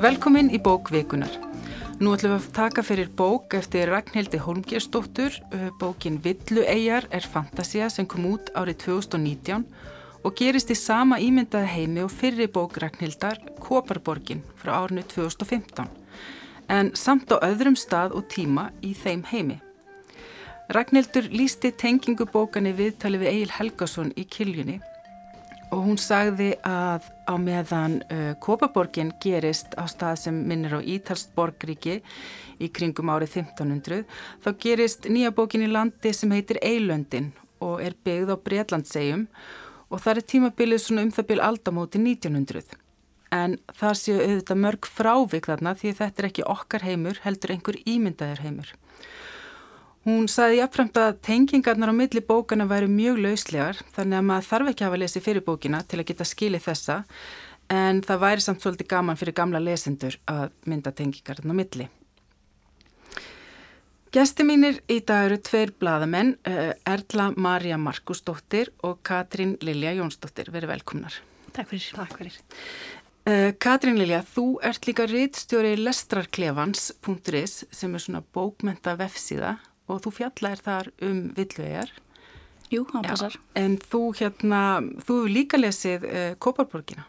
Velkomin í bókvikunar. Nú ætlum við að taka fyrir bók eftir Ragnhildi Holmgjersdóttur. Uh, bókin Villueyjar er fantasia sem kom út árið 2019 og gerist í sama ímyndaði heimi og fyrri bók Ragnhildar Koparborgin frá árinu 2015. En samt á öðrum stað og tíma í þeim heimi. Ragnhildur lísti tengingu bókani viðtali við Egil Helgason í Kiljunni og hún sagði að á meðan uh, Kópaborgin gerist á stað sem minnir á Ítalst borgríki í kringum árið 1500 þá gerist nýja bókin í landi sem heitir Eilöndin og er byggð á Breitlandsegjum og það er tímabilið svona um það byrj aldamóti 1900 en það séu auðvitað mörg frávik þarna því þetta er ekki okkar heimur heldur einhver ímyndaðir heimur Hún saði jáfnframt að tengingarnar á milli bókana væri mjög lauslegar þannig að maður þarf ekki að hafa lesið fyrir bókina til að geta skilið þessa en það væri samt svolítið gaman fyrir gamla lesendur að mynda tengingarnar á milli. Gesti mínir í dag eru tveir bladamenn, eh, Erla Marja Markusdóttir og Katrín Lilja Jónsdóttir. Verið velkomnar. Takk fyrir. Takk fyrir. Uh, Katrín Lilja, þú ert líka rittstjóri lestrarklefans.is sem er svona bókmenta vefsíða og þú fjallar þar um villuegar. Jú, hann passar. En þú hérna, þú hefur líka lesið uh, Kóparborgina.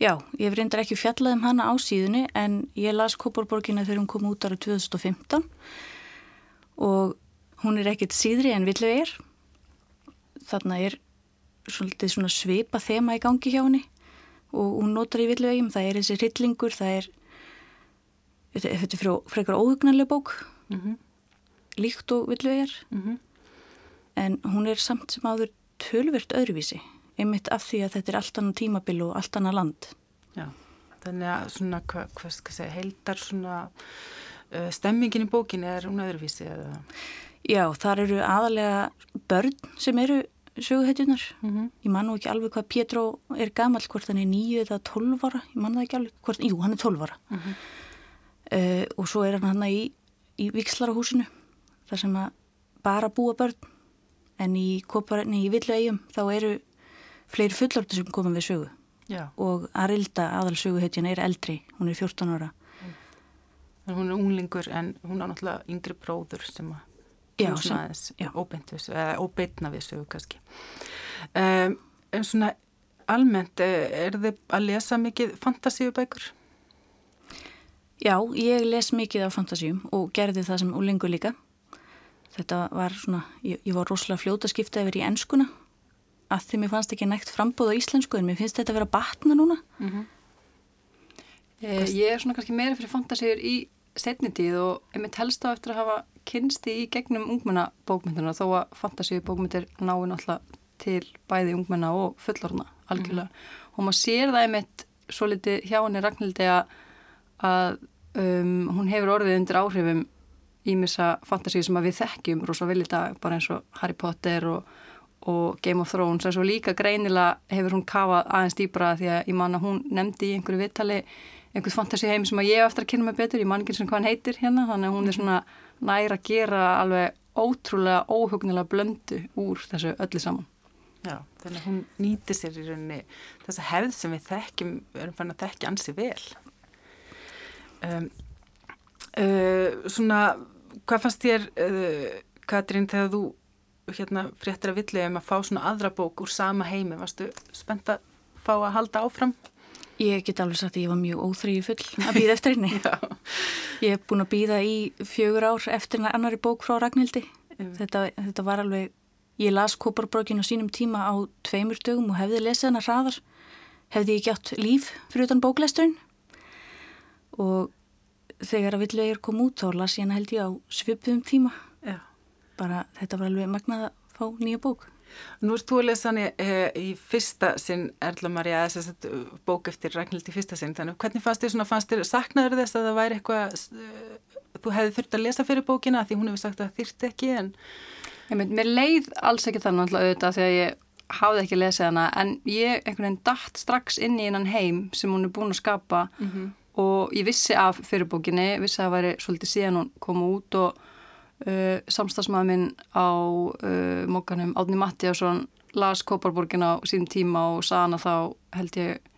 Já, ég hef reyndar ekki fjallað um hana á síðunni en ég las Kóparborgina þegar hún kom út ára 2015 og hún er ekkit síðri en villuegar. Þarna er svolítið svona svipa þema í gangi hjá henni og hún notar í villuegum, það er þessi rillingur, það er, þetta er frekar óhugnarlega bók. Mm líkt og villuðjar mm -hmm. en hún er samt sem áður tölvirt öðruvísi einmitt af því að þetta er allt annan tímabil og allt annan land Já, þannig að svona, hvað, hvað skal segja, heldar svona uh, stemmingin í bókin er hún öðruvísi eða? Já, þar eru aðalega börn sem eru söguhetjunar mm -hmm. ég man nú ekki alveg hvað Pétró er gammal hvort hann er nýju eða tólvara ég man það ekki alveg, hvort, jú hann er tólvara mm -hmm. uh, og svo er hann hann í, í Víkslarahúsinu þar sem að bara búa börn. En í, í villu eigum þá eru fleiri fullortu sem koma við sögu. Já. og Arilda aðalsöguhetjan er eldri, hún er 14 ára. Mm. en Hún er unglingur en hún er náttúrulega yngri bróður sem að Já, sem, óbeitna við sögu kannski. Um, en svona almennt eh, er þið að lesa mikið fantasíubækur? Já, ég les mikið af fantasíum og gerði það sem unglingur líka þetta var svona, ég, ég var rosalega fljóta að skipta yfir í ennskuna að því mér fannst ekki nægt frambóð á íslensku en mér finnst þetta að vera batna núna mm -hmm. eh, Ég er svona kannski meira fyrir fantasíur í setnitíð og ég mitt helst á eftir að hafa kynsti í gegnum ungmennabókmynduna þó að fantasíubókmyndir náðu náttúrulega til bæði ungmenna og fullorna algjörlega mm -hmm. og maður sér það einmitt svo litið hjá henni Ragnhildi að um, hún hefur orðið undir áhrifum ímissa fantasíu sem við þekkjum rosa vel í dag, bara eins og Harry Potter og, og Game of Thrones en svo líka greinilega hefur hún kafað aðeins dýbra því að ég man að hún nefndi í einhverju vittali einhvers fantasíu heim sem að ég eftir að kynna mig betur, ég man ekki sem hvað hann heitir hérna, þannig að hún er svona næra að gera alveg ótrúlega óhugnilega blöndu úr þessu öllu saman. Já, þannig að hún nýti sér í rauninni þessa hefð sem við þekkjum, við erum fann að þekkja ansi vel. Um, uh, svona hvað fannst þér, uh, Katrín, þegar þú hérna, fréttir að villið um að fá svona aðra bók úr sama heimi, varstu spennt að fá að halda áfram? Ég get alveg sagt að ég var mjög óþrýju full að býða eftir henni. ég hef búin að býða í fjögur ár eftir annari bók frá Ragnhildi. Þetta, þetta var alveg, ég las Kóparbrókinu á sínum tíma á tveimur dögum og hefði lesið hana hraðar. Hefði ég gjátt líf fyrir utan bóklæsturinn og þegar að villegir kom út þá las ég hana held ég á svipum tíma. Já. bara þetta var alveg magnað að fá nýja bók. Nú erst þú að lesa hann í, eh, í fyrsta sinn Erla Maria, þess að bók eftir Ragnhild í fyrsta sinn, þannig hvernig fannst þér svona, fannst þér, saknaður þess að það væri eitthvað uh, þú hefði þurft að lesa fyrir bókina því hún hefur sagt að þýrt ekki en Ég mynd, mér leið alls ekki þannig alltaf auðvitað því að ég hafði ekki lesið hana en ég einhvern veginn dætt strax inn í einan heim sem hún er búin að skapa mm -hmm og ég vissi af fyrirbókinni, vissi að það væri svolítið síðan hún kom út og uh, samstagsmaður minn á uh, mókanum Átni Mattiásson las Kóparborgin á sín tíma og saðan að þá held ég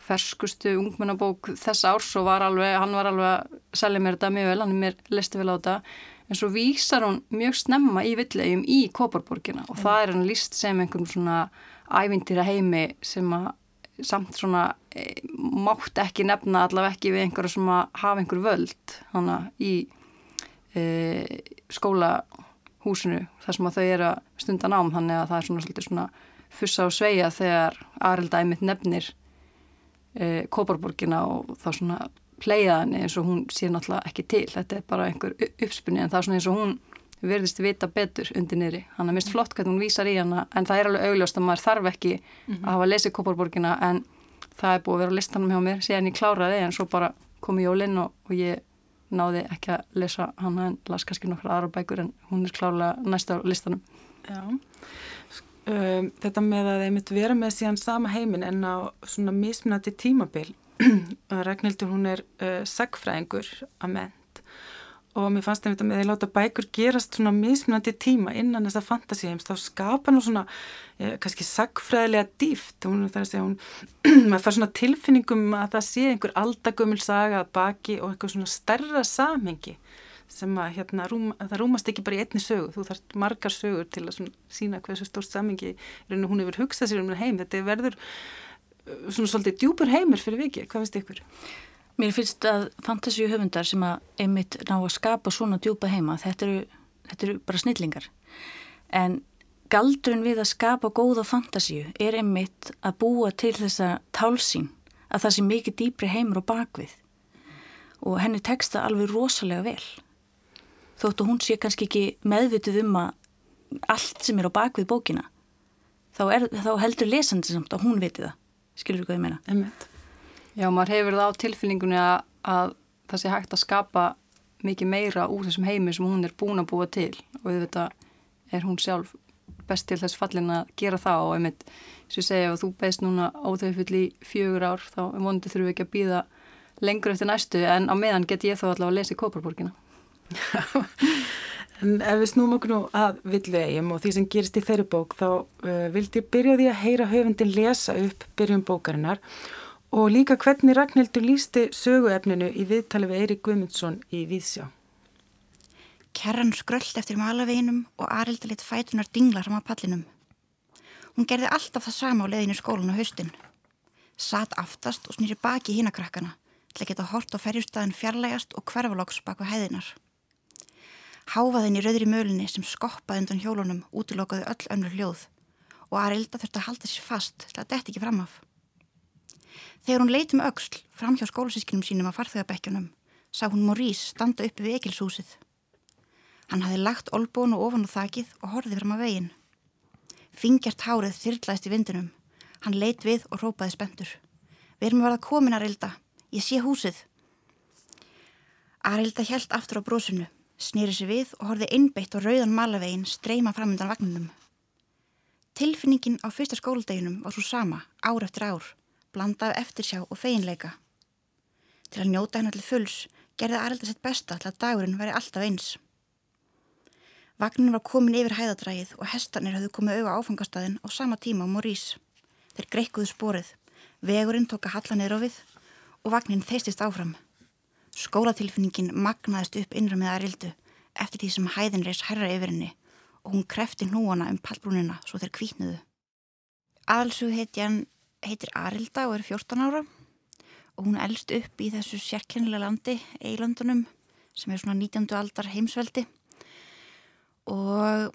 ferskustu ungmennabók þess árs og var alveg, hann var alveg að selja mér þetta mjög vel, hann er mér listi vel á þetta en svo vísar hún mjög snemma í villegjum í Koparborgina og mm. það er hann líst sem einhvern svona ævindýra heimi sem að samt svona e, mátt ekki nefna allaveg ekki við einhverja sem að hafa einhver völd hana í e, skólahúsinu þar sem að þau eru að stunda nám. Þannig að það er svona svolítið svona fussa og sveia þegar Arilda einmitt nefnir e, Koparborgina og þá svona pleiðaðinni eins og hún sé náttúrulega ekki til. Þetta er bara einhver uppspunni en það er svona eins og hún verðist vita betur undir niðri. Hann er mist flott hvernig hún vísar í hana en það er alveg augljóst að maður þarf ekki mm -hmm. að hafa lesið Kóparborgina en það er búið að vera á listanum hjá mér síðan ég kláraði en svo bara kom ég jólinn og, og ég náði ekki að lesa hana en las kannski nokkra aðra bækur en hún er klárlega næsta á listanum. Já. Um, Þetta með að þeim mitt vera með síðan sama heimin en á svona mismunandi tímabil Ragnhildur hún er uh, sagfræðingur að menn og mér fannst þetta með að láta bækur gerast svona mismunandi tíma innan þessa fantasíheims, þá skapa nú svona eh, kannski sagfræðilega dýft hún þarf að segja, hún maður fær svona tilfinningum að það sé einhver aldagömmul saga að baki og eitthvað svona stærra samhengi sem að hérna, rúm, það rúmast ekki bara í einni sögu, þú þarf margar sögur til að sína hversu stórt samhengi hún hefur hugsað sér um heim, þetta verður uh, svona svolítið djúpur heimur fyrir vikið, hvað finnst ykkur? Mér finnst að fantasíu höfundar sem að einmitt ná að skapa svona djúpa heima, þetta eru, þetta eru bara snillingar. En galdrun við að skapa góða fantasíu er einmitt að búa til þessa tálsín að það sé mikið dýpri heimur og bakvið. Og henni teksta alveg rosalega vel. Þóttu hún sé kannski ekki meðvitið um að allt sem er á bakvið bókina, þá, er, þá heldur lesandi samt að hún viti það. Skilur þú hvað ég meina? Emmett. Já, maður hefur það á tilfinningunni að, að það sé hægt að skapa mikið meira úr þessum heimi sem hún er búin að búa til. Og þetta er hún sjálf best til þess fallin að gera það. Og einmitt, sem ég segja, ef þú beðst núna óþauðfull í fjögur ár þá er vonandi þurfum við ekki að býða lengur eftir næstu. En á meðan get ég þá allavega að lesa í Kóparborgina. en ef við snúum okkur nú að villu eigum og því sem gerist í þeirri bók þá uh, vildi ég byrja því að heyra höfundin lesa upp byrjum bókarinnar Og líka hvernig Ragnhildur lísti söguefninu í viðtali við Eirik Guðmundsson í Víðsjá. Kerran skröllt eftir malaveginum og Arilda lit fætunar dinglar á pallinum. Hún gerði alltaf það sama á leðinu skólan og haustin. Satt aftast og snýri baki hínakrakkana til að geta hort á ferjustæðin fjarlægast og hverfaloks baka hæðinar. Háfaðin í rauðri mölinni sem skoppaði undan hjólunum útilokaði öll önnur hljóð og Arilda þurfti að halda sér fast til að detti ekki fram af. Þegar hún leitum auksl fram hjá skólasískinum sínum að farþegabekkjunum sá hún Morís standa uppi við ekilshúsið. Hann hafi lagt olbónu ofan á þakið og horfið fram að veginn. Fingjart hárið þyrrlaðist í vindinum. Hann leit við og rópaði spendur. Við erum að verða komin að Arilda. Ég sé húsið. Arilda hjælt aftur á brósunu, snýri sér við og horfið innbeitt og rauðan malaveginn streyma fram undan vagninum. Tilfinningin á fyrsta skóladeginum var svo sama, ár eftir ár blanda af eftirsjá og feginleika. Til að njóta hennar til fulls gerði Arelda sitt besta til að dagurinn veri alltaf eins. Vagnin var komin yfir hæðadrægið og hestanir hafðu komið auða áfangastæðin á sama tíma á Morís. Þeir greikkuðu sporið, vegurinn tók að halla niður á við og vagnin þeistist áfram. Skólatilfinningin magnaðist upp innra með Areldu eftir því sem hæðin reys herra yfir henni og hún krefti núana um pallbrúnina svo þeir kvítnuðu. Aðalsug heiti hann heitir Arilda og er 14 ára og hún elst upp í þessu sérkennilega landi, Eilandunum, sem er svona 19. aldar heimsveldi og,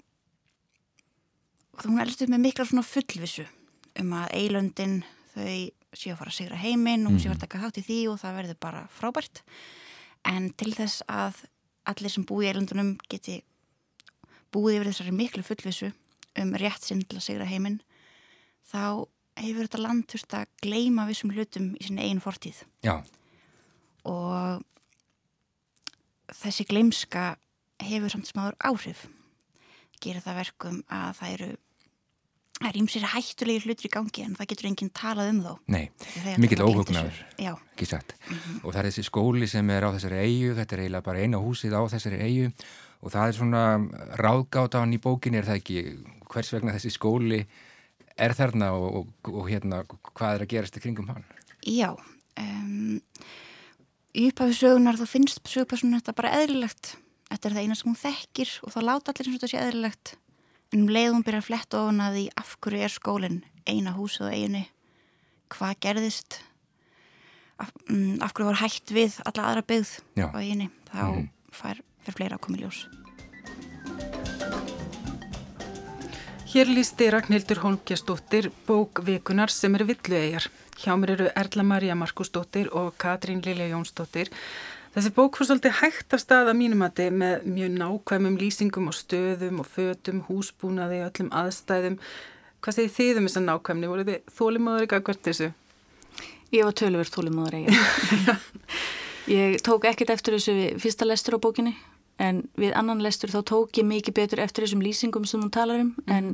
og hún elst upp með mikla svona fullvissu um að Eilandin þau séu að fara að sigra heiminn og hún séu að mhm. taka þátt í því og það verður bara frábært en til þess að allir sem búi í Eilandunum geti búið yfir þessari miklu fullvissu um rétt sinn til að sigra heiminn þá hefur þetta land þurft að gleima vissum hlutum í sinni einu fortíð. Já. og þessi gleimska hefur samt smáður áhrif. Gera það verkum að það eru það er ímsir hættulegi hlutur í gangi en það getur enginn talað um þó. Nei, mikill óhugnaður ekki sagt mm -hmm. og það er þessi skóli sem er á þessari eigu þetta er eiginlega bara eina húsið á þessari eigu og það er svona hann í bókin er það ekki? Hvers vegna þessi skóli er þarna og, og, og hérna hvað er að gerast í kringum hann? Já, um, í upphafi sögunar þá finnst sögupersonu þetta bara eðlilegt. Þetta er það eina sem hún þekkir og þá láta allir eins og þetta sé eðlilegt. En um leið hún byrjar að fletta ofan að því af hverju er skólinn, eina húsið og eiginu, hvað gerðist, af, um, af hverju var hægt við alla aðra byggð Já. á eiginu, þá mm fær, fær fleira að koma í ljós. Hér lísti Ragnhildur Holmgjastóttir bókvikunar sem eru villuegjar. Hjá mér eru Erla Maria Markustóttir og Katrín Lilja Jónsdóttir. Þessi bók fór svolítið hægt að mínumati með mjög nákvæmum lýsingum og stöðum og fötum, húsbúnaði og öllum aðstæðum. Hvað segir þið um þessa nákvæmni? Voru þið þólimóður ekki að hvert þessu? Ég var tölverð þólimóður eiga. ég tók ekkert eftir þessu fyrsta lestur á bókinni en við annan lestur þá tók ég mikið betur eftir þessum lýsingum sem hún talar um mm. en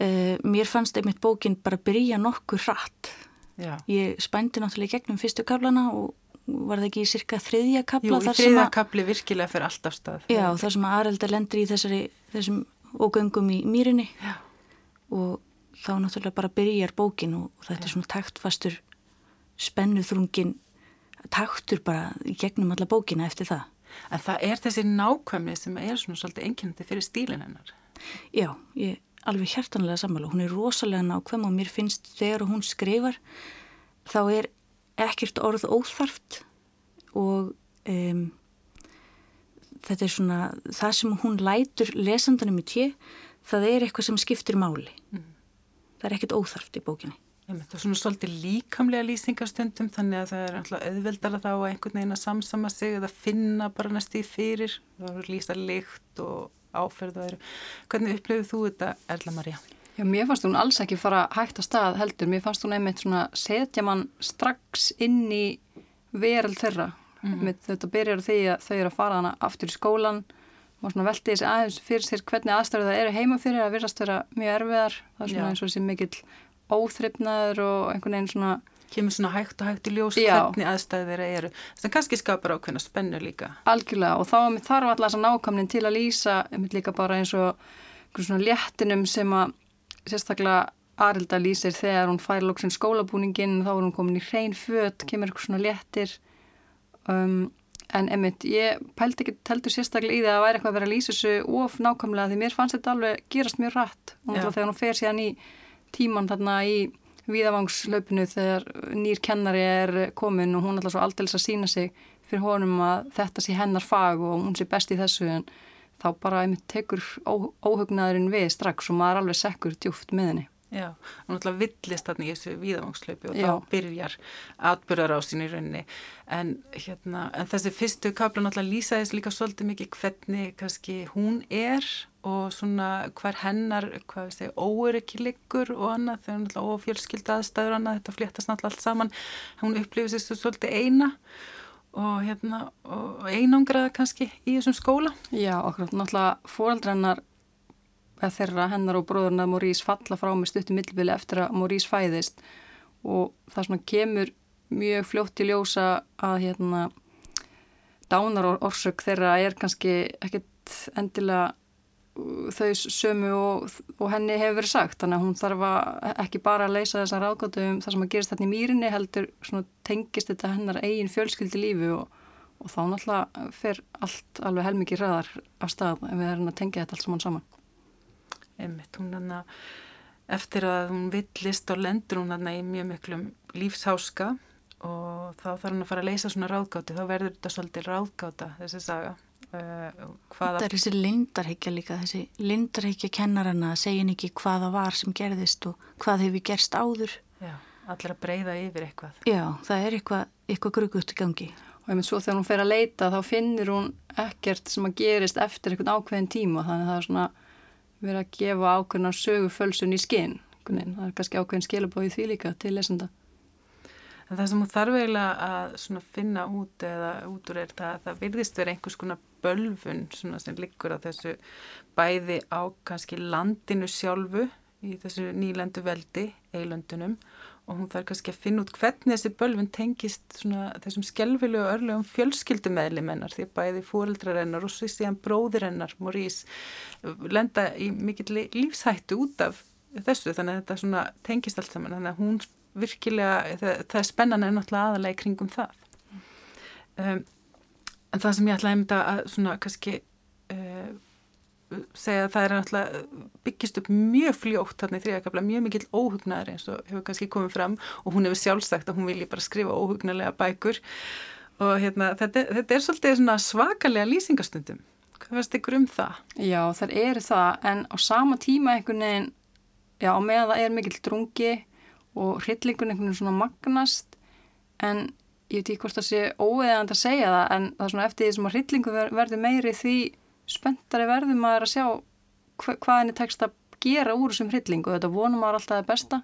uh, mér fannst einmitt bókin bara byrja nokkur hratt. Já. Ég spændi náttúrulega gegnum fyrstu kaflana og var það ekki í cirka þriðja kapla? Jú, þriðja kapli virkilega fyrir alltaf stað. Já, þar sem að Arelda lendur í þessari, þessum ógöngum í mýrinni Já. og þá náttúrulega bara byrjar bókin og, þetta er svona taktfastur spennuþrungin taktur bara gegnum alla bókina eftir það. En það er þessi nákvæmni sem er svona svolítið enginnandi fyrir stílinn hennar. Já, ég alveg hjertanlega sammála. Hún er rosalega nákvæm og mér finnst þegar hún skrifar þá er ekkert orð óþarft og um, þetta er svona það sem hún lætur lesandanum í tje það er eitthvað sem skiptir máli mm. það er ekkert óþarft í bókinni Það er svona svolítið líkamlega lýsingarstundum þannig að það er alltaf auðveldar að þá að einhvern veginn að samsama sig eða finna bara næst í fyrir það er lýsa lykt og áferð og eru. Hvernig upplifið þú þetta Erla Maria? Já, mér fannst hún alls ekki fara hægt að stað heldur, mér fannst hún einmitt svona setja mann strax inn í verald þeirra mm. þetta byrjar því að þau eru að fara hana aftur í skólan og svona velti þessi aðeins fyrir sér hvernig aðstæður það eru heima fyrir að virðast vera mjög erfiðar það er svona Já. eins og þessi mikill óþryfnaður og einhvern veginn svona kemur svona hægt og hægt í ljós Já. hvernig aðstæður þeirra eru. Það kannski skapar ákveðna spennu líka. Algjörlega og þá þarf alltaf þessa nákamnin til að lýsa líka bara eins og svona léttinum sem að sérstaklega Arilda lýsir þegar hún fær lóksinn skólabúningin þá er hún komin í hrein född, kemur eitthvað svona léttir. Um, en emitt, ég pældi ekki heldur sérstaklega í það að það væri eitthvað að vera að lýsa þessu of nákvæmlega því mér fannst þetta alveg gerast mjög rætt og þegar hún fer síðan í tíman þarna í viðavangslaupinu þegar nýr kennari er komin og hún er alltaf svo aldels að sína sig fyrir honum að þetta sé hennar fag og hún sé best í þessu en þá bara einmitt tekur óhugnaðurinn við strax og maður alveg sekkur djúft með henni. Já, og náttúrulega villist þarna í þessu víðavangslaupi og Já. þá byrjar atbyrðar á sín í rauninni en, hérna, en þessi fyrstu kapla náttúrulega lýsaðis líka svolítið mikið hvernig kannski hún er og svona hver hennar, hvað við segja, óerikki liggur og annað, þegar náttúrulega ófjölskylda aðstæður annað, þetta fléttast náttúrulega allt saman, hún upplifir þessu svolítið eina og, hérna, og einangraða kannski í þessum skóla. Já, okkur náttúrulega fóreldrennar þeirra hennar og bróðurna Morís falla frá með stuttum millbili eftir að Morís fæðist. Og það svona kemur mjög fljótt í ljósa að hérna dánar og orsök þeirra er kannski ekkit endilega þau sömu og, og henni hefur verið sagt. Þannig að hún þarf að ekki bara að leysa þessar ráðgótu um það sem að gerast þetta í mýrinni heldur tengist þetta hennar eigin fjölskyldi lífi og, og þá náttúrulega fer allt alveg helmikið ræðar af stað ef við erum að tengja þetta allt saman saman Einmitt, hún hana, eftir að hún villist og lendur hún hana í mjög miklum lífsháska og þá þarf hún að fara að leysa svona ráðgáti þá verður þetta svolítið ráðgáta þessi saga. Uh, það er þessi lindarhyggja líka þessi lindarhyggja kennarana segja ekki hvaða var sem gerðist og hvað hefur gerst áður. Já, allir að breyða yfir eitthvað. Já, það er eitthvað, eitthvað grugut í gangi. Og einmitt svo þegar hún fer að leita þá finnir hún ekkert sem að gerist eftir einhvern ákveðin tíma þannig að það er svona verið að gefa ákveðna sögufölsun í skinn það er kannski ákveðin skilabóið því líka til lesenda. En það sem þú þarf eiginlega að finna út eða út úr er það að það virðist verið einhvers konar bölfun sem liggur á þessu bæði á kannski landinu sjálfu í þessu nýlandu veldi, eilöndunum og hún þarf kannski að finna út hvernig þessi bölfun tengist svona, þessum skelvilu og örlegum fjölskyldumeðlimennar því að bæði fóreldrarennar og svo síðan bróðirennar, Morís, lenda í mikill lífshættu út af þessu. Þannig að þetta tengist allt saman. Þannig að hún virkilega, það, það er spennan en náttúrulega aðalega kringum það. Um, en það sem ég ætlaði að, að svona kannski uh, segja að það er náttúrulega byggist upp mjög fljótt þarna í þrjákabla, mjög mikill óhugnaður eins og hefur kannski komið fram og hún hefur sjálfsagt að hún vilji bara skrifa óhugnarlega bækur og hérna, þetta, þetta er svolítið svakalega lýsingastundum hvað veist ykkur um það? Já, það eru það en á sama tíma einhvern veginn já, með að það er mikill drungi og hryllingun einhvern veginn svona magnast en ég veit ekki hvort það sé óeðand að segja það en það er svona eftir því sem að hryllingu verður meiri því spenntari verður maður að sjá hva, hvað henni tekst að gera úr þessum hryllingu. Og þetta vonum maður alltaf það besta.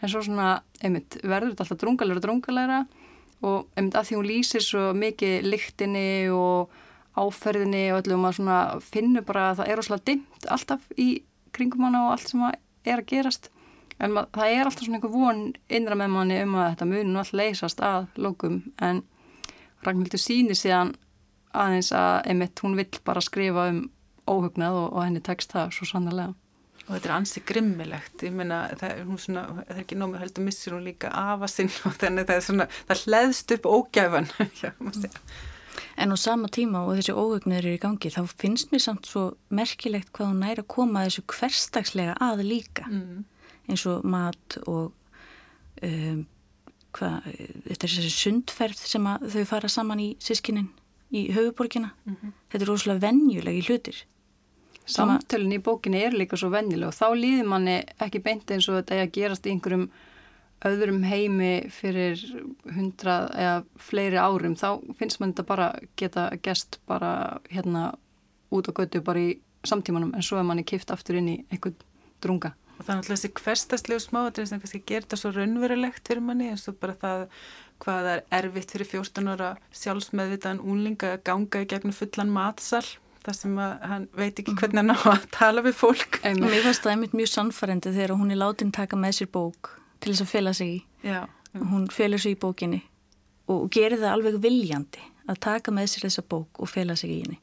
En svo svona, einmitt, verður þetta alltaf drungalega og drungalega og einmitt að því hún lýsir svo mikið lyktinni og áferðinni og öllum að svona finna bara að það er óslátt dimt alltaf í kringum hana og allt sem er að gerast. En mað, það er alltaf svona einhver von innra með manni um að þetta munum alltaf leysast að lókum en Ragnhildur síni síðan aðeins að einmitt hún vill bara skrifa um óhugnað og, og henni tekst það svo sannlega. Og þetta er ansi grimmilegt, ég meina það er, svona, það er ekki nómið heldur missir hún líka af að sinn og þannig það er svona, það hleðst upp ógæfan, já, segja. En á sama tíma og þessi óhugnir eru í gangi þá finnst mér samt svo merkilegt hvað hún næri að koma þessu hverstagslega að líka mm. eins og mat og um, hvað, þetta er þessi sundferð sem þau fara saman í sískinin í höfuborgina. Mm -hmm. Þetta er rosalega vennjulegi hlutir. Samtölun í bókinni er líka svo vennjuleg og þá líður manni ekki beint eins og þetta er að gerast í einhverjum öðrum heimi fyrir hundrað eða fleiri árum. Þá finnst mann þetta bara geta gest bara hérna út á götu bara í samtímanum en svo er manni kift aftur inn í einhvern drunga. Og það er náttúrulega þessi hverstastlegu smáatrið sem kannski gerir þetta svo raunverulegt fyrir manni eins og bara það hvað það er erfitt fyrir 14 ára sjálfsmeðvitaðan únlinga að ganga í gegnum fullan matsal þar sem hann veit ekki mhm. hvernig hann á að tala við fólk. Og mér fannst það einmitt mjög sannfærendi þegar hún er látin taka með sér bók til þess að fela sig í. Já, já. Hún felur sig í bókinni og gerir það alveg viljandi að taka með sér þessa bók og fela sig í henni.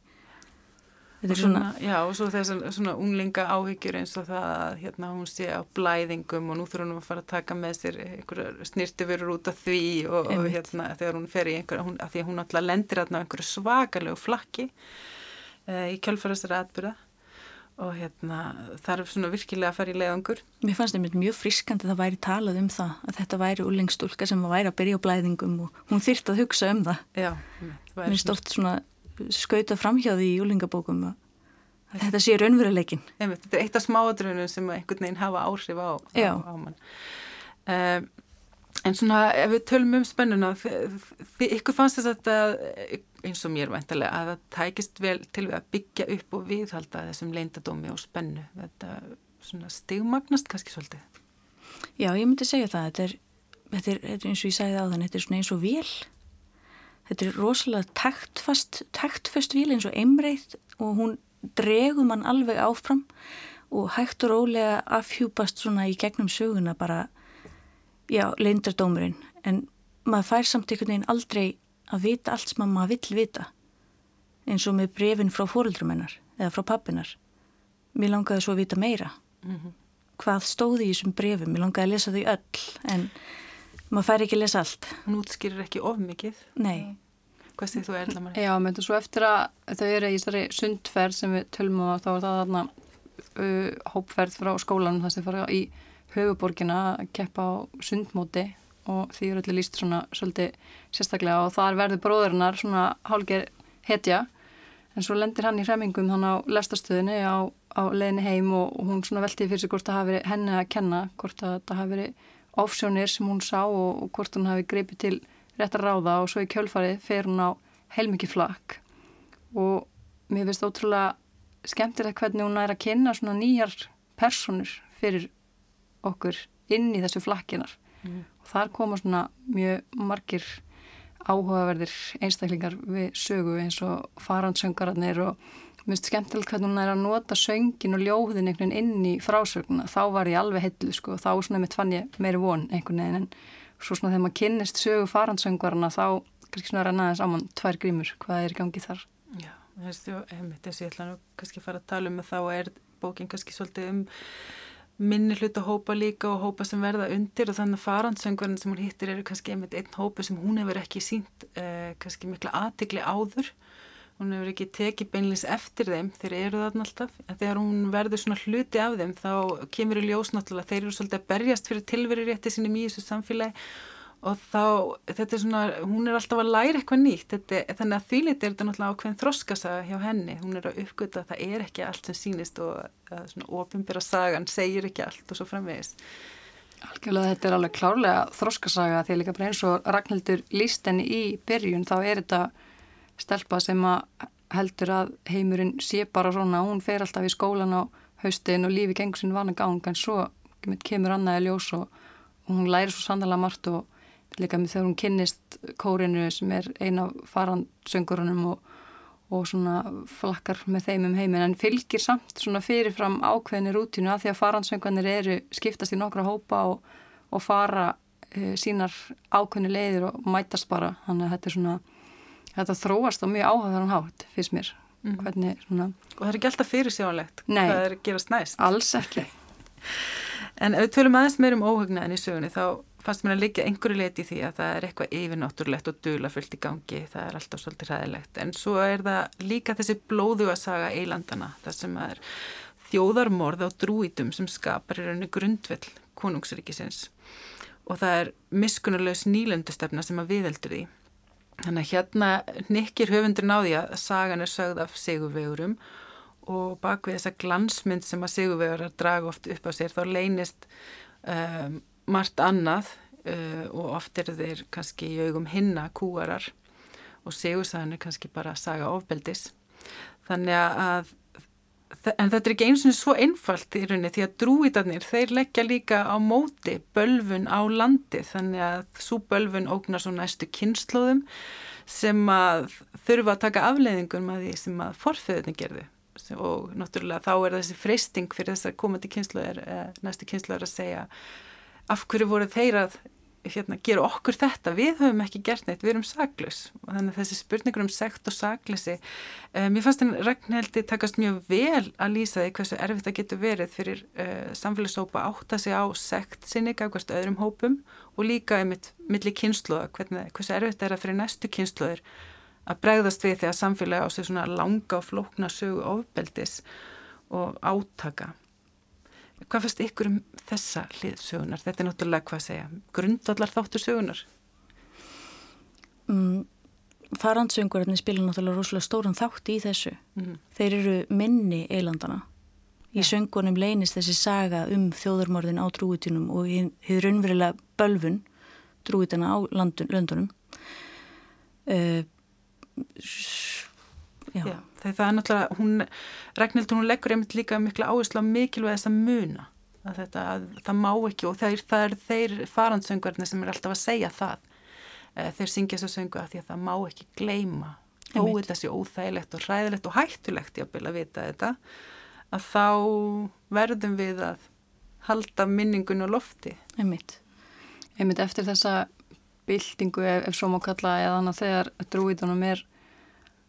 Þetta er svona, svona, já, og svo þessar svona unglinga áhyggjur eins og það að hérna hún sé á blæðingum og nú þurfa hún að fara að taka með sér einhverja snirtifurur út af því og, og hérna þegar hún fer í einhverja, að því að hún alltaf lendir hérna á einhverju svakalegu flakki uh, í kjölfarastara atbyrða og hérna er svona virkilega að fara í leiðangur. Mér fannst þetta mjög friskandi að það væri talað um það að þetta væri úrlengstúlka sem væri að byrja á blæðingum og hún þyrst að hugsa um það. Já, það skauta framhjáði í júlingabókum að þetta sé raunveruleikin. Þetta er eitt af smáadrönum sem einhvern veginn hafa áhrif á, á, á mann. Um, en svona ef við tölum um spennuna, ykkur fannst þess að þetta, eins og mér væntalega, að það tækist vel til við að byggja upp og viðhalda þessum leindadómi og spennu. Þetta svona stigmagnast kannski svolítið. Já, ég myndi segja það. Þetta er, þetta er, þetta er eins og ég sagði á þann, þetta er svona eins og vél þetta er rosalega taktfast, taktfast vil eins og einreið og hún dregum hann alveg áfram og hægt og rólega afhjúpast svona í gegnum söguna bara, já, leindardómurinn en maður fær samt einhvern veginn aldrei að vita allt sem maður vill vita eins og með brefin frá fóröldrumennar eða frá pappinar mér langaði svo að vita meira. Mm -hmm. hvað stóði í þessum brefum mér langaði að lesa þau öll en maður fær ekki að lesa allt. Hún útskýrir ekki of mikið. Nei. Hvað segir þú erðla maður? Já, menn svo eftir að þau eru í þessari sundferð sem við tölum á þá er það þarna uh, hópferð frá skólanum þar sem fara í höfuborgina að keppa á sundmóti og því eru allir líst svona svolítið sérstaklega og þar verður bróðurinnar svona hálger hetja. En svo lendir hann í hremmingum þannig á lestastöðinni á, á leðinni heim og, og hún svona veltiði fyrir sig hvort það hafi verið henni að kenna, hvort það hafi verið ofsjónir sem hún sá og, og hvort hún hafi greipið til rétt að ráða og svo í kjölfarið fer hún á heilmikið flakk og mér finnst ótrúlega skemmtilegt hvernig hún er að kynna svona nýjar personur fyrir okkur inn í þessu flakkinar mm. og þar koma svona mjög margir áhugaverðir einstaklingar við sögu eins og farandsöngararnir og finnst skemmtilegt hvernig hún er að nota söngin og ljóðin einhvern veginn inn í frásöguna þá var ég alveg heitlu sko. Þá svona mitt fann ég meiri von einhvern veginn en svo svona þegar maður kynnist sögu farandsöngvarna þá kannski svona rænaðis á mann tvær grímur hvað er í gangi þar. Já, þessi, þessi ég ætla nú kannski að fara að tala um að þá er bókin kannski svolítið um minni hlut að hópa líka og hópa sem verða undir og þannig að farandsöngvarinn sem hún hittir eru kannski einmitt einn hópu sem hún hefur ekki sínt eh, kannski mikla aðtikli áður hún hefur ekki tekið beinleins eftir þeim þeir eru þarna alltaf. Þegar hún verður svona hluti af þeim þá kemur í ljós náttúrulega þeir eru svolítið að berjast fyrir tilverir rétti sinni í þessu samfélagi. Og þá, þetta er svona, hún er alltaf að læra eitthvað nýtt, þetta, þannig að þvílit er þetta náttúrulega ákveðin þroskasaga hjá henni, hún er að uppgöta að það er ekki allt sem sínist og svona ofinbæra sagan segir ekki allt og svo framvegis. Algjörlega þetta er alveg klárlega þroskasaga. Að líka bara eins og Ragnhildur líst henni í byrjun þá er þetta stelpa sem að heldur að heimurinn sé bara svona, hún fer alltaf í skólan á haustin og lífi gengur sinn vana gang en svo kemur annaði ljós og, og hún læri svo sannlega margt og líka með þegar hún kynnist kórinu sem er eina farandsöngurunum og, og svona flakkar með þeim um heimin en fylgir samt svona fyrirfram ákveðinni rútínu að því að farandsöngunir eru skiptast í nokkra hópa og, og fara e, sínar ákveðinni leiðir og mætast bara. Þannig að þetta er svona þetta þróast á mjög áhagðaran hátt fyrst mér. Mm. hvernig svona og það er ekki alltaf fyrirsjálegt hvað er að gerast næst. Alls ekki. En ef við tölum aðeins meir um óhugnaðin í sögunni þá fannst mér að liggja einhverju leiti í því að það er eitthvað yfirnáttúrulegt og dulafullt í gangi, það er alltaf svolítið ræðilegt, en svo er það líka þessi blóðu að saga eilandana, það sem er þjóðarmorð á drúitum sem skapar í rauninu grundvell konungsríkisins. Og það er miskunnulegs nýlendustefna sem að viðeldur því. Þannig að hérna nikkir höfundur náði að sagan er sögð af sigurvegurum og bak við þessa glansmynd sem að sigurvegurar draga oft upp á sér þá leynist um, margt annað uh, og oft eru þeir kannski í augum hinna kúarar og segursaðan er kannski bara saga ofbeldis. Þannig að, en þetta er ekki eins og svo einfalt í rauninni því að drúitarnir þeir leggja líka á móti bölfun á landi þannig að svo bölfun ógnar svo næstu kynnslóðum sem að þurfa að taka afleiðingum að því sem að forföðunni gerðu. Og náttúrulega þá er þessi freysting fyrir þessar komandi kynnslóðar, eh, næstu kynnslóðar að segja af hverju voru þeir að hérna, gera okkur þetta, við höfum ekki gert neitt, við erum saglus og þannig að þessi spurningur um sekt og saglisi um, ég fannst henni Ragnhildi takast mjög vel að lýsa því hversu erfitt það getur verið fyrir uh, samfélagsópa átt að segja á sekt sinni gafkvæmst öðrum hópum og líka einmitt milli kynsluða, hversu erfitt er það fyrir næstu kynsluður að bregðast við því að samfélagi á sig svona langa og flókna sögu ofbeldis og átaka Hvað fannst ykkur um þessa hlið sögunar? Þetta er náttúrulega hvað að segja, grundallar þáttur sögunar? Mm, Farandsöngurinn spila náttúrulega rosalega stóran þátt í þessu. Mm. Þeir eru minni eilandana. Í ja. söngunum leynist þessi saga um þjóðarmorðin á trúitunum og hefur unverulega bölfun trúitana á landun, löndunum. Uh, Já. Já, það er náttúrulega, hún, Ragnhildur, hún leggur einmitt líka mikla áherslu á mikilvæg þess að muna að þetta, að það má ekki og er, það er þeir farandsöngverðin sem er alltaf að segja það. Eh, þeir syngja þessu söngu að því að það má ekki gleima þó er þessi óþægilegt og hræðilegt og hættulegt ég að vita þetta að þá verðum við að halda minningun og lofti. Einmitt. Einmitt eftir þessa byltingu ef, ef svo má kalla eða þannig að þegar drúitunum er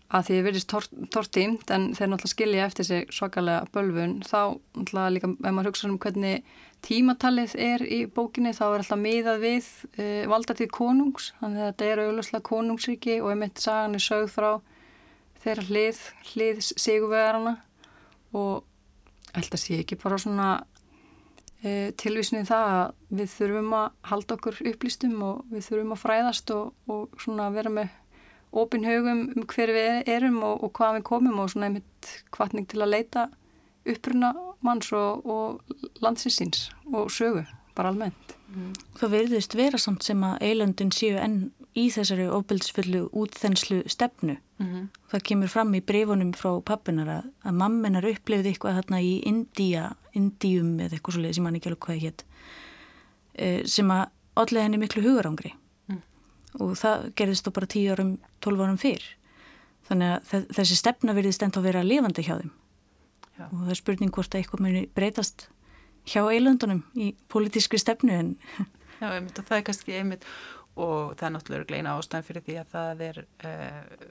að því verðist tortímt en þeir náttúrulega skilja eftir sig svakalega bölfun þá náttúrulega líka ef maður hugsa um hvernig tímatalið er í bókinni þá er alltaf miðað við e, valdatíð konungs þannig að þetta er auðvitað konungsríki og ég mitt sagan er sögð frá þeirra hlið, hlið sigurvegarana og held að sé ekki bara svona e, tilvísinu í það að við þurfum að halda okkur upplýstum og við þurfum að fræðast og, og svona vera með opin hugum um hver við erum og, og hvað við komum og svona einmitt kvartning til að leita uppruna manns og, og landsinsins og sögu, bara almennt. Mm. Það verðist vera samt sem að eilöndin séu enn í þessari ofbeldsfullu útþenslu stefnu. Mm -hmm. Það kemur fram í brefunum frá pappinar að, að mamminar upplefði eitthvað hérna í Indíja, Indíum eða eitthvað svolítið sem hann ekki alveg hvað hétt, eh, sem að allega henni miklu hugarangri og það gerðist þó bara 10 árum, 12 árum fyrr þannig að þessi stefna verðist ennþá vera lifandi hjá þeim Já. og það er spurning hvort að eitthvað muni breytast hjá eilöndunum í politískri stefnu en Já, einmitt, það er kannski einmitt og það er náttúrulega gleina ástæðan fyrir því að það er uh,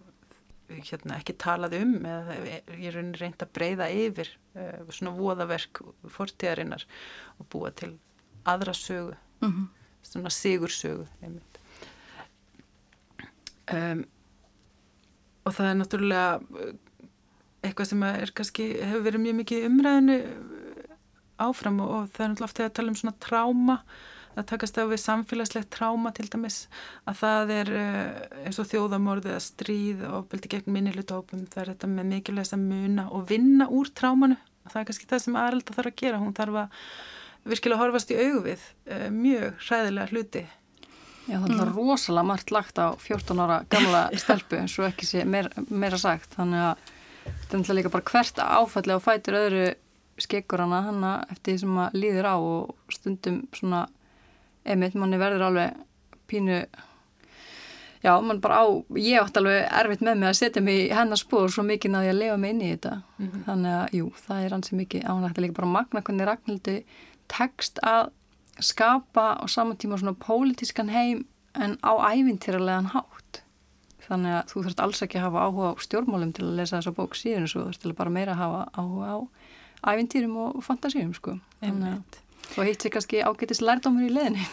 hérna, ekki talað um eða ég er reynd að breyða yfir uh, svona voðaverk fortíðarinnar og búa til aðra sögu mm -hmm. svona sigursögu um, og það er náttúrulega eitthvað sem er kannski hefur verið mjög mikið umræðinu áfram og, og það er náttúrulega oft að tala um svona tráma að takast á við samfélagslegt tráma til dæmis að það er eh, eins og þjóðamorðið að stríð og byldi gegn minnilutópum það er þetta með mikilvægst að muna og vinna úr trámanu. Og það er kannski það sem Aralda þarf að gera, hún þarf að virkilega horfast í augvið eh, mjög hræðilega hluti Já, það er mm. rosalega margt lagt á 14 ára gamla stelpu eins og ekki sé meira, meira sagt þannig að þetta er náttúrulega líka bara hvert áfalli á fætur öðru skekkur hana hana eftir því sem maður líður á og stundum svona einmitt, manni verður alveg pínu já, mann bara á ég átt alveg erfitt með mig að setja mig í hennar spór svo mikið náði að lefa mig inn í þetta mm -hmm. þannig að, jú, það er ansið mikið ánægt að líka bara magna hvernig Ragnhildi tekst að skapa á saman tíma svona pólitískan heim en á ævintýralegan hátt þannig að þú þurft alls ekki að hafa áhuga á stjórnmálum til að lesa þessa bók síðan og svo þú þurft bara meira að hafa áhuga á ævintýrum og fantasíum sko þannig að hitt sér kannski ágætist lærdómur í leðinni.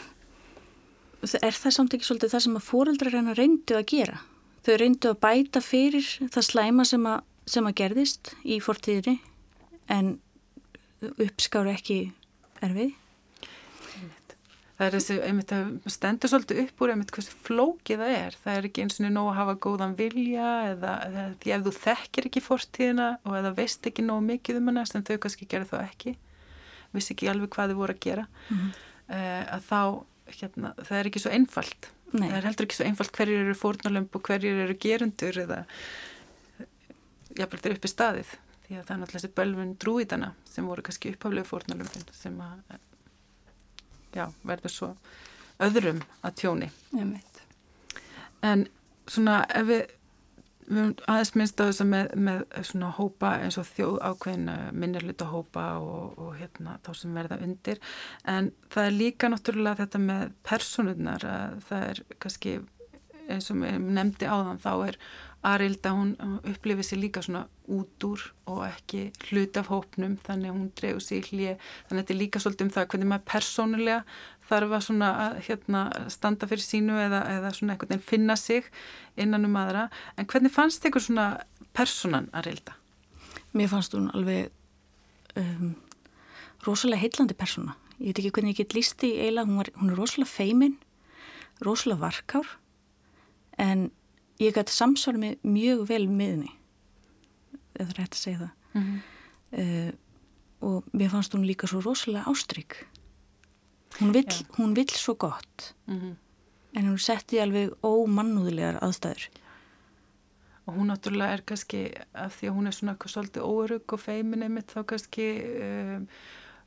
Er það samt ekki svolítið það sem að fóreldrar reyna reyndu að gera? Þau reyndu að bæta fyrir það slæma sem að, sem að gerðist í fortíðinni en uppskáru ekki erfið? Það er þessi, einmitt, það stendur svolítið upp úr einmitt hversu flókið það er. Það er ekki eins og nóg að hafa góðan vilja eða, eða því ef þú þekkir ekki fortíðina og eða veist ekki nóg mikið um hana sem þau kannski gerðu þá ekki vissi ekki alveg hvað þið voru að gera mm -hmm. uh, að þá, hérna, það er ekki svo einfalt Nei. það er heldur ekki svo einfalt hverjir eru fórnalömp og hverjir eru gerundur eða jafnveg þeir upp í staðið því að það er náttúrulega þessi bölvun drúidana sem voru kannski upphaflegu fórnalömpin sem að já, verður svo öðrum að tjóni. En svona ef við við höfum aðeins minnst á þess að með, með svona hópa eins og þjóð ákveðin minnirluta hópa og, og hérna þá sem verða undir. En það er líka náttúrulega þetta með personurnar að það er kannski eins og nefndi á þann þá er Arilda hún upplifið sér líka svona út úr og ekki hlut af hópnum þannig að hún dreyður sér hlið þannig að þetta er líka svolítið um það hvernig maður persónulega þarf að svona hérna, standa fyrir sínu eða, eða svona einhvern veginn finna sig innan um aðra. En hvernig fannst eitthvað svona personan Arilda? Mér fannst hún alveg um, rosalega heillandi persona ég veit ekki hvernig ég get lísti í eila hún, hún er rosalega feimin rosalega varkár en ég gæti samsvara með mjög vel miðni eða hægt að segja það mm -hmm. uh, og mér fannst hún líka svo rosalega ástrygg hún vill, ja. hún vill svo gott mm -hmm. en hún setti alveg ómannúðilegar aðstæður og hún náttúrulega er kannski af því að hún er svona svolítið óörug og feiminni mitt þá kannski um,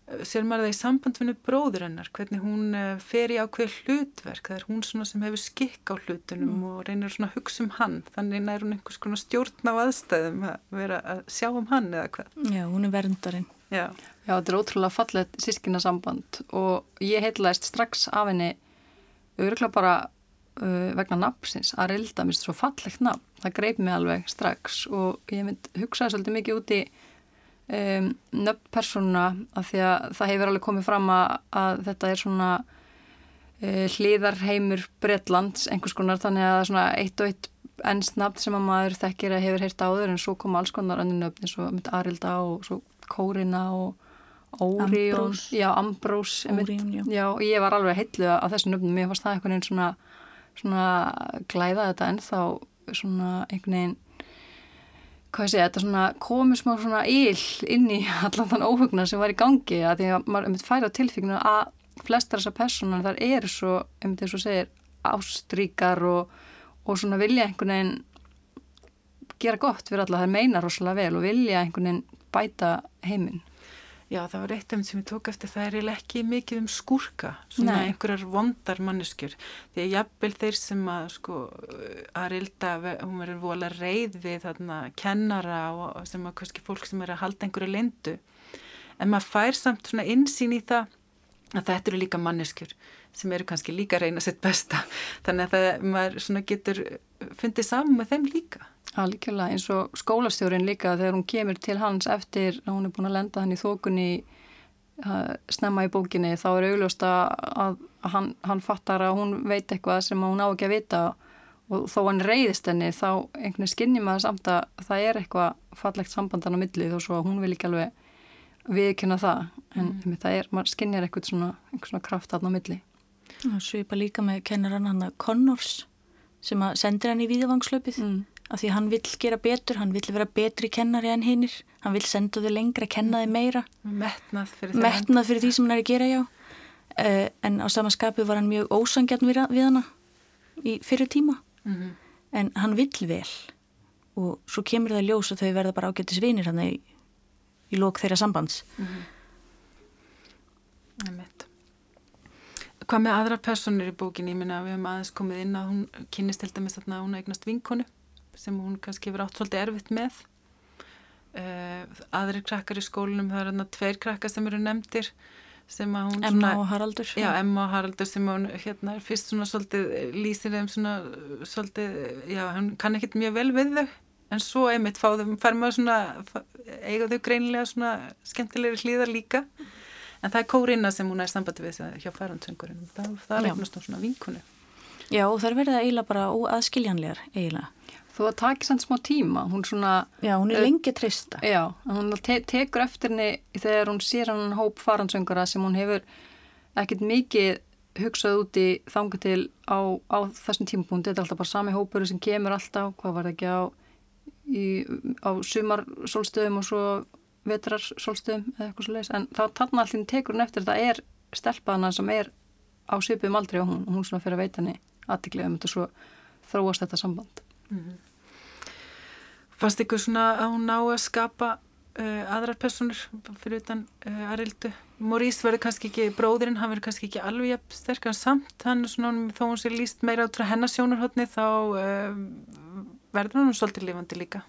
sér maður það í sambandfinu bróður hennar hvernig hún eh, fer í ákveð hlutverk það er hún sem hefur skikk á hlutunum mm. og reynir svona að hugsa um hann þannig er hún einhvers konar stjórn á aðstæðum að vera að sjá um hann eða hvað. Já, hún er verndarinn. Já, Já þetta er ótrúlega fallet sískina samband og ég heitlaðist strax af henni öruglega bara uh, vegna nafnsins að reylda mér svo fallegt nafn. Það greip mig alveg strax og ég mynd hugsaði svolítið mikið úti um, nöfn persónuna af því að það hefur alveg komið fram að, að þetta er svona uh, hlýðarheimur Breitlands einhvers konar þannig að er svona eitt og eitt ennsnafn sem að maður þekkir að hefur heyrt áður en svo koma alls konar önnur nöfn eins og myndi Arilda og svo Kórina og Órión, já Ambrós Órión, já. já og ég var alveg heitlu að þessu nöfnum, mér fannst það einhvern veginn svona, svona glæða þetta en þá svona einhvern veginn hvað segja, þetta svona komið smá svona íl inn í allan þann óhugna sem var í gangi að því að maður færa tilfíknu að flestar þessar personar þar eru svo, um þetta svo segir, ástríkar og, og svona vilja einhvern veginn gera gott fyrir alla, það meina rosalega vel og vilja einhvern veginn bæta heiminn. Já, það var eitt af þeim sem ég tók eftir, það er ekki mikið um skúrka, svona Nei. einhverjar vondar manneskjur, því að jafnvel þeir sem að, sko, að rilda, hún verður vola reyð við þarna kennara og sem að kannski fólk sem er að halda einhverju lindu, en maður fær samt svona insýn í það að þetta eru líka manneskjur sem eru kannski líka að reyna sitt besta, þannig að það, maður svona getur fundið saman með þeim líka Algjörlega eins og skólastjórin líka þegar hún kemur til hans eftir að hún er búin að lenda hann í þókunni uh, snemma í bókinni þá er augljóst að hann, hann fattar að hún veit eitthvað sem hún á ekki að vita og þó hann reyðist henni þá einhvern veginn skinnir maður samt að það er eitthvað fallegt sambandan á millið og svo að hún vil ekki alveg viðkynna það en mm. það er, maður skinnir eitthvað svona, svona kraft aðná millið. Það svipa líka með kennarann hann að Connors sem að sendir hann í víðavangslöpið mm. Af því hann vill gera betur, hann vill vera betri kennari en hinnir, hann vill senda þau lengra, kenna þau meira. Metnað fyrir, metnað fyrir því sem hann er að gera já. Uh, en á samanskapu var hann mjög ósangjarn við, við hana í fyrir tíma. Mm -hmm. en hann vill vel. Og svo kemur það ljós að þau verða bara ágættis vinir hann í, í lók þeirra sambands. Mm -hmm. Hvað með aðra personir í bókinni, ég minna að við hefum aðeins komið inn að hún kynist held að með þarna hún eignast vinkonu sem hún kannski verið átt svolítið erfitt með. Uh, aðri krakkar í skólunum, það er þarna tveir krakkar sem eru nefndir sem að hún Emma svona, og Haraldur. Já, Emma og Haraldur sem hún hérna er fyrst svona svolítið lýsir þeim svona svolítið, já, hún kann ekkit mjög vel við þau. En svo einmitt fá þau, fær maður svona eiga þau greinilega svona skemmtilegri hlýðar líka. En það er kórinna sem hún er sambandi við hjá færandsöngurinn það, það er eignast svona vinkunu Já og það er verið að eiginlega bara óaðskiljanlegar eiginlega Þú að taki sann smá tíma hún svona, Já, hún er lengi trista Já, hún te tekur eftir henni þegar hún sér hann hóp færandsöngura sem hún hefur ekkert mikið hugsað úti þanga til á, á þessum tímapunkti, þetta er alltaf bara sami hópur sem kemur alltaf, hvað var það ekki á í, á sumarsólstöðum og svo vetrar solstöðum eða eitthvað svo leiðis en þá tanna allir tekur hún eftir það er stelpaðana sem er á svipum aldrei og hún hún svona fyrir að veita henni aðtiklega um þetta svo þróast þetta samband. Mm -hmm. Fannst ykkur svona að hún ná að skapa uh, aðrar personur fyrir utan uh, Arildu Morís verður kannski ekki, bróðurinn hann verður kannski ekki alveg sterkar samt hann er svona, þó hún sé líst meira át frá hennasjónarhóttni þá uh, verður hann svolítið lifandi líka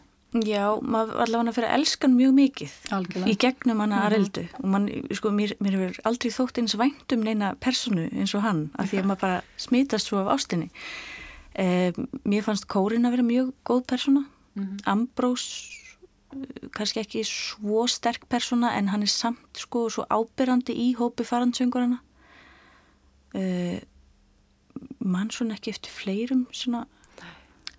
Já, maður allavega fyrir að elska hann mjög mikið Algjörlega. í gegnum hann að Areldu mm -hmm. og man, sko, mér, mér hefur aldrei þótt eins væntum neina personu eins og hann af því að maður bara smítast svo af ástinni eh, mér fannst Kórin að vera mjög góð persona. Ambrós eh, kannski ekki svo sterk persona en hann er samt sko svo ábyrrandi í hópi farandsöngurana eh, mann svona ekki eftir fleirum svona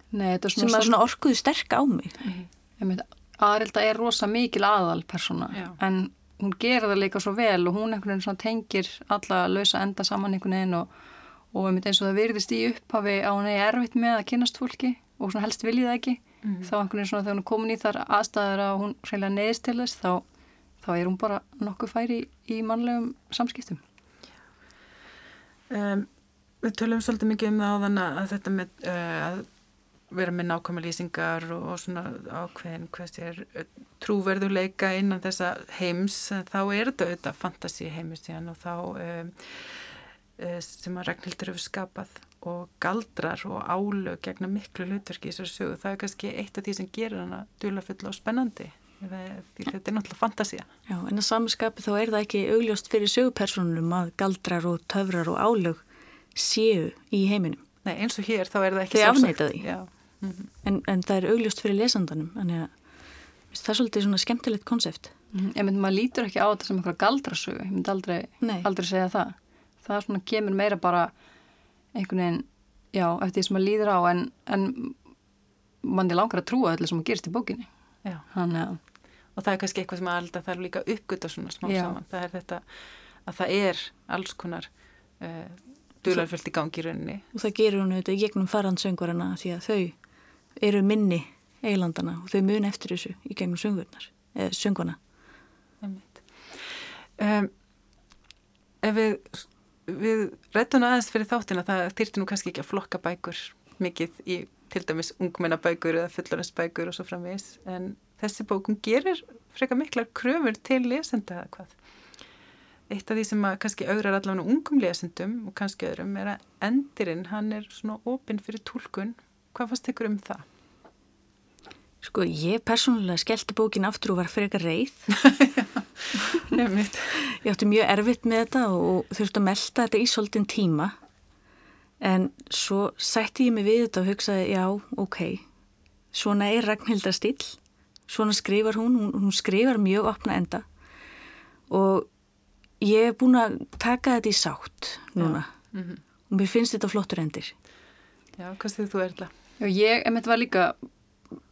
Nei, sem svona, svona orkuðu sterk á mig. Mm. Aðrilda er rosa mikil aðal persóna en hún gerir það líka svo vel og hún einhvern veginn tengir alla lausa enda saman einhvern veginn og, og eins og það virðist í upphafi á hún er erfitt með að kynast fólki og svona helst viljið ekki mm. þá einhvern veginn svona þegar hún er komin í þar aðstæðar að hún reyna neðist til þess þá, þá er hún bara nokkuð færi í mannlegum samskiptum um, Við tölum svolítið mikið um það á þann að þetta með uh, að vera með nákvæmlega lýsingar og, og svona ákveðin hvers er eh, trúverðuleika innan þessa heims þá er þetta auðvitað fantasi síðan og þá um, sem að Ragnhildur hefur skapað og galdrar og álög gegna miklu hlutverki í þessari sögu. Það er kannski eitt af því sem gerir hana dulafull og spennandi þetta er náttúrulega fantasia Já, en að samanskapi þá er það ekki augljóst fyrir sögupersonum að galdrar og töfrar og álög séu í heiminum. Nei, eins og hér þá er það ekki Já. Mm -hmm. en, en það er augljóst fyrir lesandanum þannig að það er svolítið svona skemmtilegt konsept. Mm -hmm. Ég myndi maður lítur ekki á þetta sem eitthvað galdrasögu. Ég myndi aldrei, aldrei segja það. Það svona kemur meira bara einhvern veginn, já, eftir því sem maður líður á en, en mann er langar að trúa öllu sem maður gerist í bókinni. Þannig að og það er kannski eitthvað sem alltaf þarf líka uppgötta svona smá já. saman, það er þetta að það er alls konar uh, dularfullt í gangi í rauninni. Og það gerur hún auðvitað í gegnum farandsöngvarana því að þau eru minni eilandana og þau mun eftir þessu í gegnum söngurnar, eða söngvana. Um, Ef við við rættum aðeins fyrir þáttina það þyrti nú kannski ekki að flokka bækur mikið í til dæmis ungmennabækur eða fullorinsbækur og svo framvegis en þessi bókum gerir freka miklar kröfur til lesenda eða hvað Eitt af því sem kannski augrar allavega ungum lesendum og kannski öðrum er að endirinn hann er svona opinn fyrir tólkun. Hvað fannst ykkur um það? Sko ég persónulega skellti bókin aftur og var fyrir eitthvað reið. ég átti mjög erfitt með þetta og þurfti að melda þetta í svolítinn tíma. En svo sætti ég mig við þetta og hugsaði já, ok, svona er Ragnhildar stíl svona skrifar hún, hún, hún skrifar mjög opna enda. Og ég er búin að taka þetta í sátt núna. Mm -hmm. og mér finnst þetta flottur endir. Já, hvað stuðið þú erla? Já, ég, emitt var líka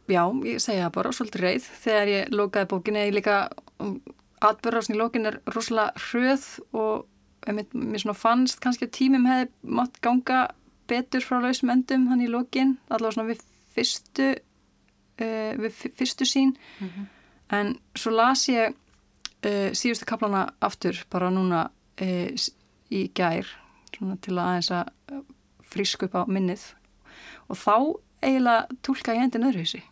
já, ég segja það bara, svolítið reið þegar ég lókaði bókinni, ég líka atbyrðarsni í lókin er rosalega hröð og emitt, mér svona fannst kannski að tímum hefði mátt ganga betur frá lausum endum hann í lókin, allavega svona við fyrstu uh, við fyrstu sín mm -hmm. en svo las ég uh, síðustu kaplana aftur bara núna uh, í gær til að aðeins að frísku upp á minnið. Og þá eiginlega tólka ég endin öðruvísi.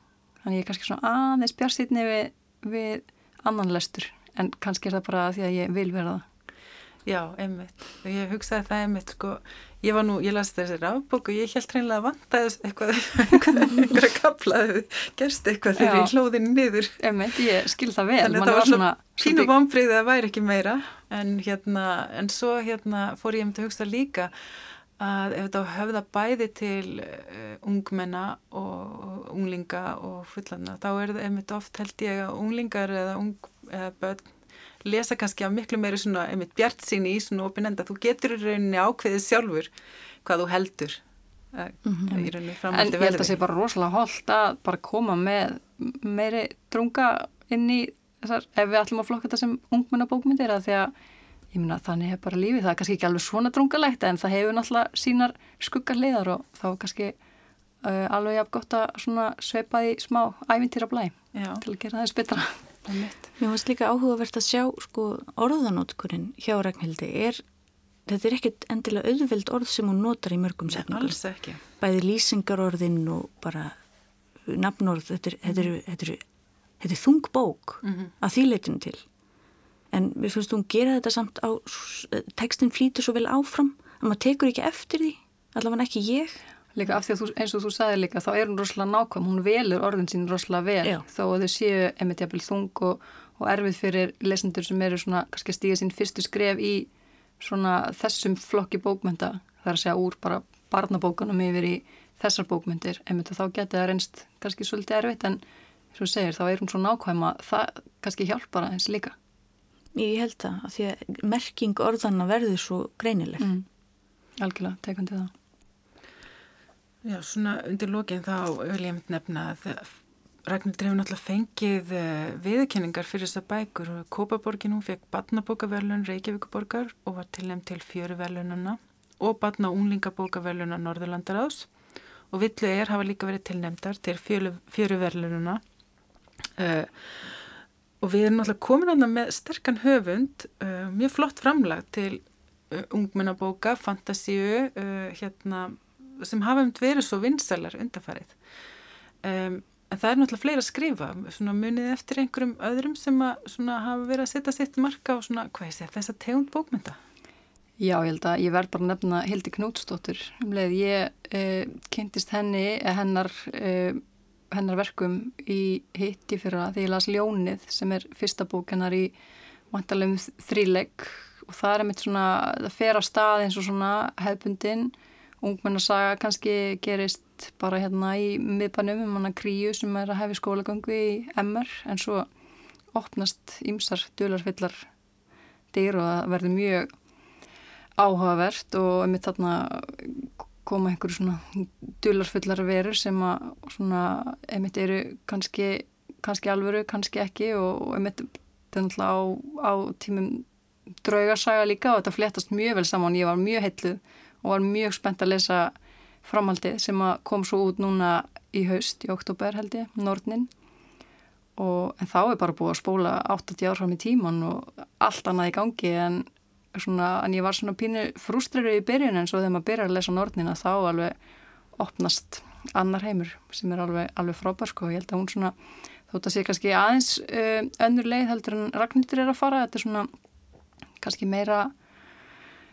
Þannig ég er kannski svona aðeins björnsýtni við, við annan lestur en kannski er það bara því að ég vil vera það Já, einmitt. Ég hugsaði það einmitt, sko, ég var nú, ég las þessi rafbók og ég held reynilega að vanta þess eitthvað, einhverja kaplaði, gerst eitthvað þegar ég hlóði niður. Einmitt, ég skil það vel. Þannig það var svona pínu vonbrið að það væri ekki meira, en hérna, en svo hérna fór ég um til að hugsa líka að ef þetta höfða bæði til uh, ungmenna og unglinga og fullanna, þá er það einmitt oft held ég að unglingar eða, ung, eða börn lesa kannski af miklu meiri svona einmitt bjart sín í svona opinenda, þú getur í rauninni ákveðið sjálfur hvað þú heldur mm -hmm. í rauninni framhaldi verði. En ég held að það sé bara rosalega holdt að bara koma með meiri drunga inn í þessar, ef við ætlum að flokka þetta sem ungmennabókmyndir að því að ég minna þannig hef bara lífið, það er kannski ekki alveg svona drungalegt en það hefur náttúrulega sínar skuggarliðar og þá er kannski uh, alveg jafn gott að sveipa í smá ævintýra blæ til að gera það betra. Mér finnst líka áhugavert að sjá sko, orðanótkurinn hjá Ragnhildi er, þetta er ekkit endilega auðveld orð sem hún notar í mörgum setningum. Bæði lýsingarorðinn og bara nafnorð, þetta er, mm -hmm. þetta er, þetta er þung bók mm -hmm. að þýleitinu til. En mér finnst hún gera þetta samt á, tekstin flýtur svo vel áfram að maður tekur ekki eftir því, allavega ekki ég. Líka af því að þú, eins og þú sagði líka þá er hún rosalega nákvæm, hún velur orðin sín rosalega vel Já. þó að þau séu einmitt jafnvel þung og, og erfið fyrir lesendur sem eru svona kannski að stíga sín fyrstu skref í svona þessum flokki bókmynda þar að segja úr bara barnabókunum yfir í þessar bókmyndir einmitt að þá geti það reynst kannski svolítið erfitt en og þú segir þá er hún svo nákvæm að það kannski hjálpar aðeins líka. Ég held það að því að merking orðana verður svo greinileg. Mm. Algjörlega, tekandi það. Já, svona undir lókinn þá vil ég mynd nefna að Ragnhildur hefur náttúrulega fengið eh, viðkenningar fyrir þessa bækur og Kópaborgin hún fekk badnabókaverlun Reykjavíkuborgar og var tilnæmt til fjöruverlunana og badna- og unglingabókaverluna Norðurlandarás og villu er hafa líka verið tilnæmtar til fjöruverlununa uh, eh, og við erum náttúrulega komin að það með sterkan höfund, uh, mjög flott framlag til uh, ungmennabóka, fantasíu, hérna sem hafa um verið svo vinsælar undarfarið. Um, en það er náttúrulega fleira að skrifa, svona munið eftir einhverjum öðrum sem að hafa verið að setja sitt marka og svona, hvað er þetta, þess að tegund bókmynda? Já, ég held að ég verð bara að nefna Hildi Knútsdóttur. Um leið ég eh, kynntist henni, hennar, eh, hennar verkum í hitti fyrra þegar ég las Ljónið sem er fyrsta bók hennar í vantalegum þrílegg og það er mitt svona, það fer á stað eins og svona hefbundin ungmennasaga. Kannski gerist bara hérna í miðbænum um hana kríu sem er að hefi skólagöngu í MR en svo opnast ýmsar dölarfillar dyr og það verður mjög áhugavert. Og um þetta þarna koma einhverju svona dölarfillar verur sem að svona emitt eru kannski, kannski alvöru, kannski ekki og emitt þetta á, á tímum draugarsaga líka og þetta fléttast mjög vel saman, ég var mjög heitluð og var mjög spennt að lesa framhaldið sem kom svo út núna í haust, í oktober held ég, Nordnin og en þá er bara búið að spóla 80 ár fram í tíman og allt annað í gangi en, svona, en ég var svona pínu frústriru í byrjun en svo þegar maður byrjar að lesa Nordnina þá alveg opnast annar heimur sem er alveg, alveg frábær sko, ég held að hún svona þótt að sé kannski aðeins uh, önnur leið heldur en Ragnhildur er að fara, þetta er svona kannski meira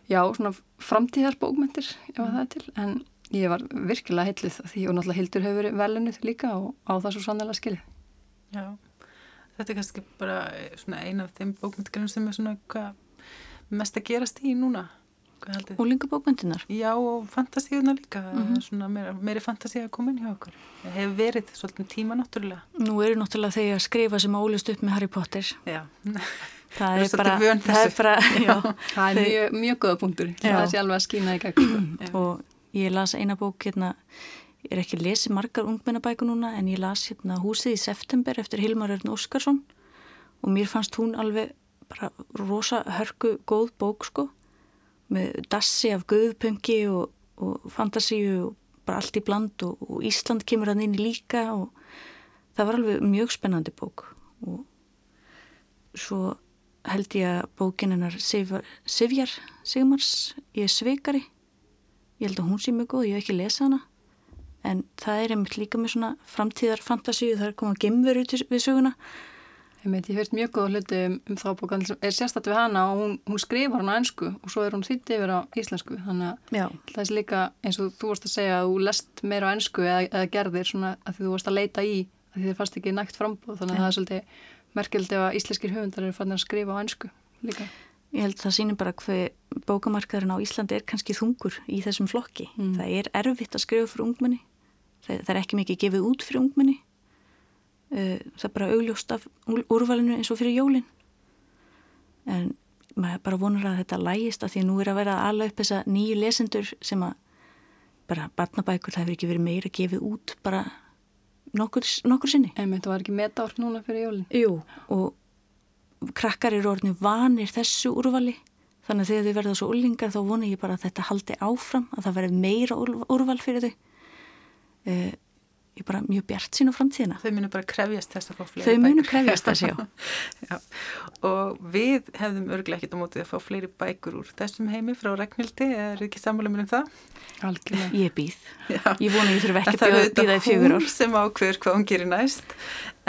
já, svona framtíðarbókmyndir ef mm. það er til, en ég var virkilega heitluð því og náttúrulega Hildur hefur verið velunnið líka og á það svo sannlega skilið. Já, þetta er kannski bara svona eina af þeim bókmyndgrunum sem er svona mest að gerast í núna. Og lingabókmyndinar? Já, og fantasíuna líka, mm -hmm. svona meira, meiri fantasí að koma inn hjá okkur. Það hefur verið svolítið tíma náttúrulega. Nú eru náttúrulega þegar að skrifa sem ólist upp með Harry Potter. Já. Það er bara, það er bara, já. Það er mjög, mjög goða punktur. Það er sjálfa að skýna í gegn. Og ég las eina bók hérna, ég er ekki lesið margar ungmennabæku núna, en ég las hérna Húsið í september eftir Hilmar Örn Óskarsson og mér fannst hún alveg bara rosa hörku góð bók sko. Með dassi af guðpöngi og, og fantasíu og bara allt í bland og, og Ísland kemur hann inn í líka og það var alveg mjög spennandi bók. Og svo held ég að bókin hennar Sivjar Sigmars ég er sveikari ég held að hún sé mjög góð, ég hef ekki lesað hana. En það er einmitt líka með svona framtíðar fantasíu, það er komað gemveru við söguna Veit, ég hef mjög góða hluti um, um þá bókan er sérstatt við hana og hún, hún skrifar hann á ennsku og svo er hún þýtti yfir á íslensku þannig að það er líka eins og þú vorst að segja að þú lest meira á ennsku eða, eða gerðir svona að þú vorst að leita í að því þið fannst ekki nægt frambóð þannig að Já. það er svolítið merkildi ef að íslenskir höfundar eru fannin að skrifa á ennsku líka. Ég held að það sýnir bara hvað bókamarkaðurinn á Íslandi er kannski þungur í þessum flokki. Mm. Það er erfitt að skrifa fyrir ungmenni. Það, það er ekki mikið gefið út fyrir ungmenni það er bara augljóst af úrvalinu eins og fyrir jólin. En maður bara vonar að þetta lægist að því nú er að vera alla upp þessa nýju lesendur sem að bara barnabækur það hefur ekki verið meira gefið út bara nokkur, nokkur sinni. En þetta var ekki metaork núna fyrir jólin. Jú og krakkar eru orðinu vanir þessu úrvali. Þannig að þegar þau verða svo úrlingar þá vona ég bara að þetta haldi áfram að það verði meira úrval fyrir þau. Uh, ég er bara mjög bjart sín á framtíðina. Þau munu bara krefjast þess að fá fleiri bækur. Þau munu krefjast þess, já. já. Og við hefðum örglega ekkit á mótið að fá fleiri bækur úr þessum heimi frá Ragnhildi, er þið ekki sammála mér um það? Algjörlega. Ég býð. Já. Ég vona ég þurfa ekki að býða í fjögur ár. Það er hún sem ákveður hvað hún gerir næst.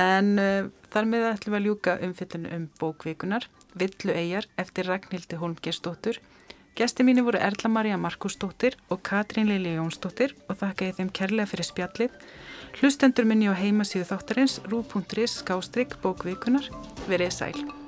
En uh, þar með ætlum við að ljúka umfyllinu um bókvikunar, Villu Eyjar eftir Ragnhildi Holmgerstóttur Gesti mínu voru Erla Maria Markusdóttir og Katrín Lili Jónsdóttir og þakka ég þeim kærlega fyrir spjallið. Hlustendur minni á heimasíðu þáttarins rú.is skástrygg bókvikunar. Verið sæl.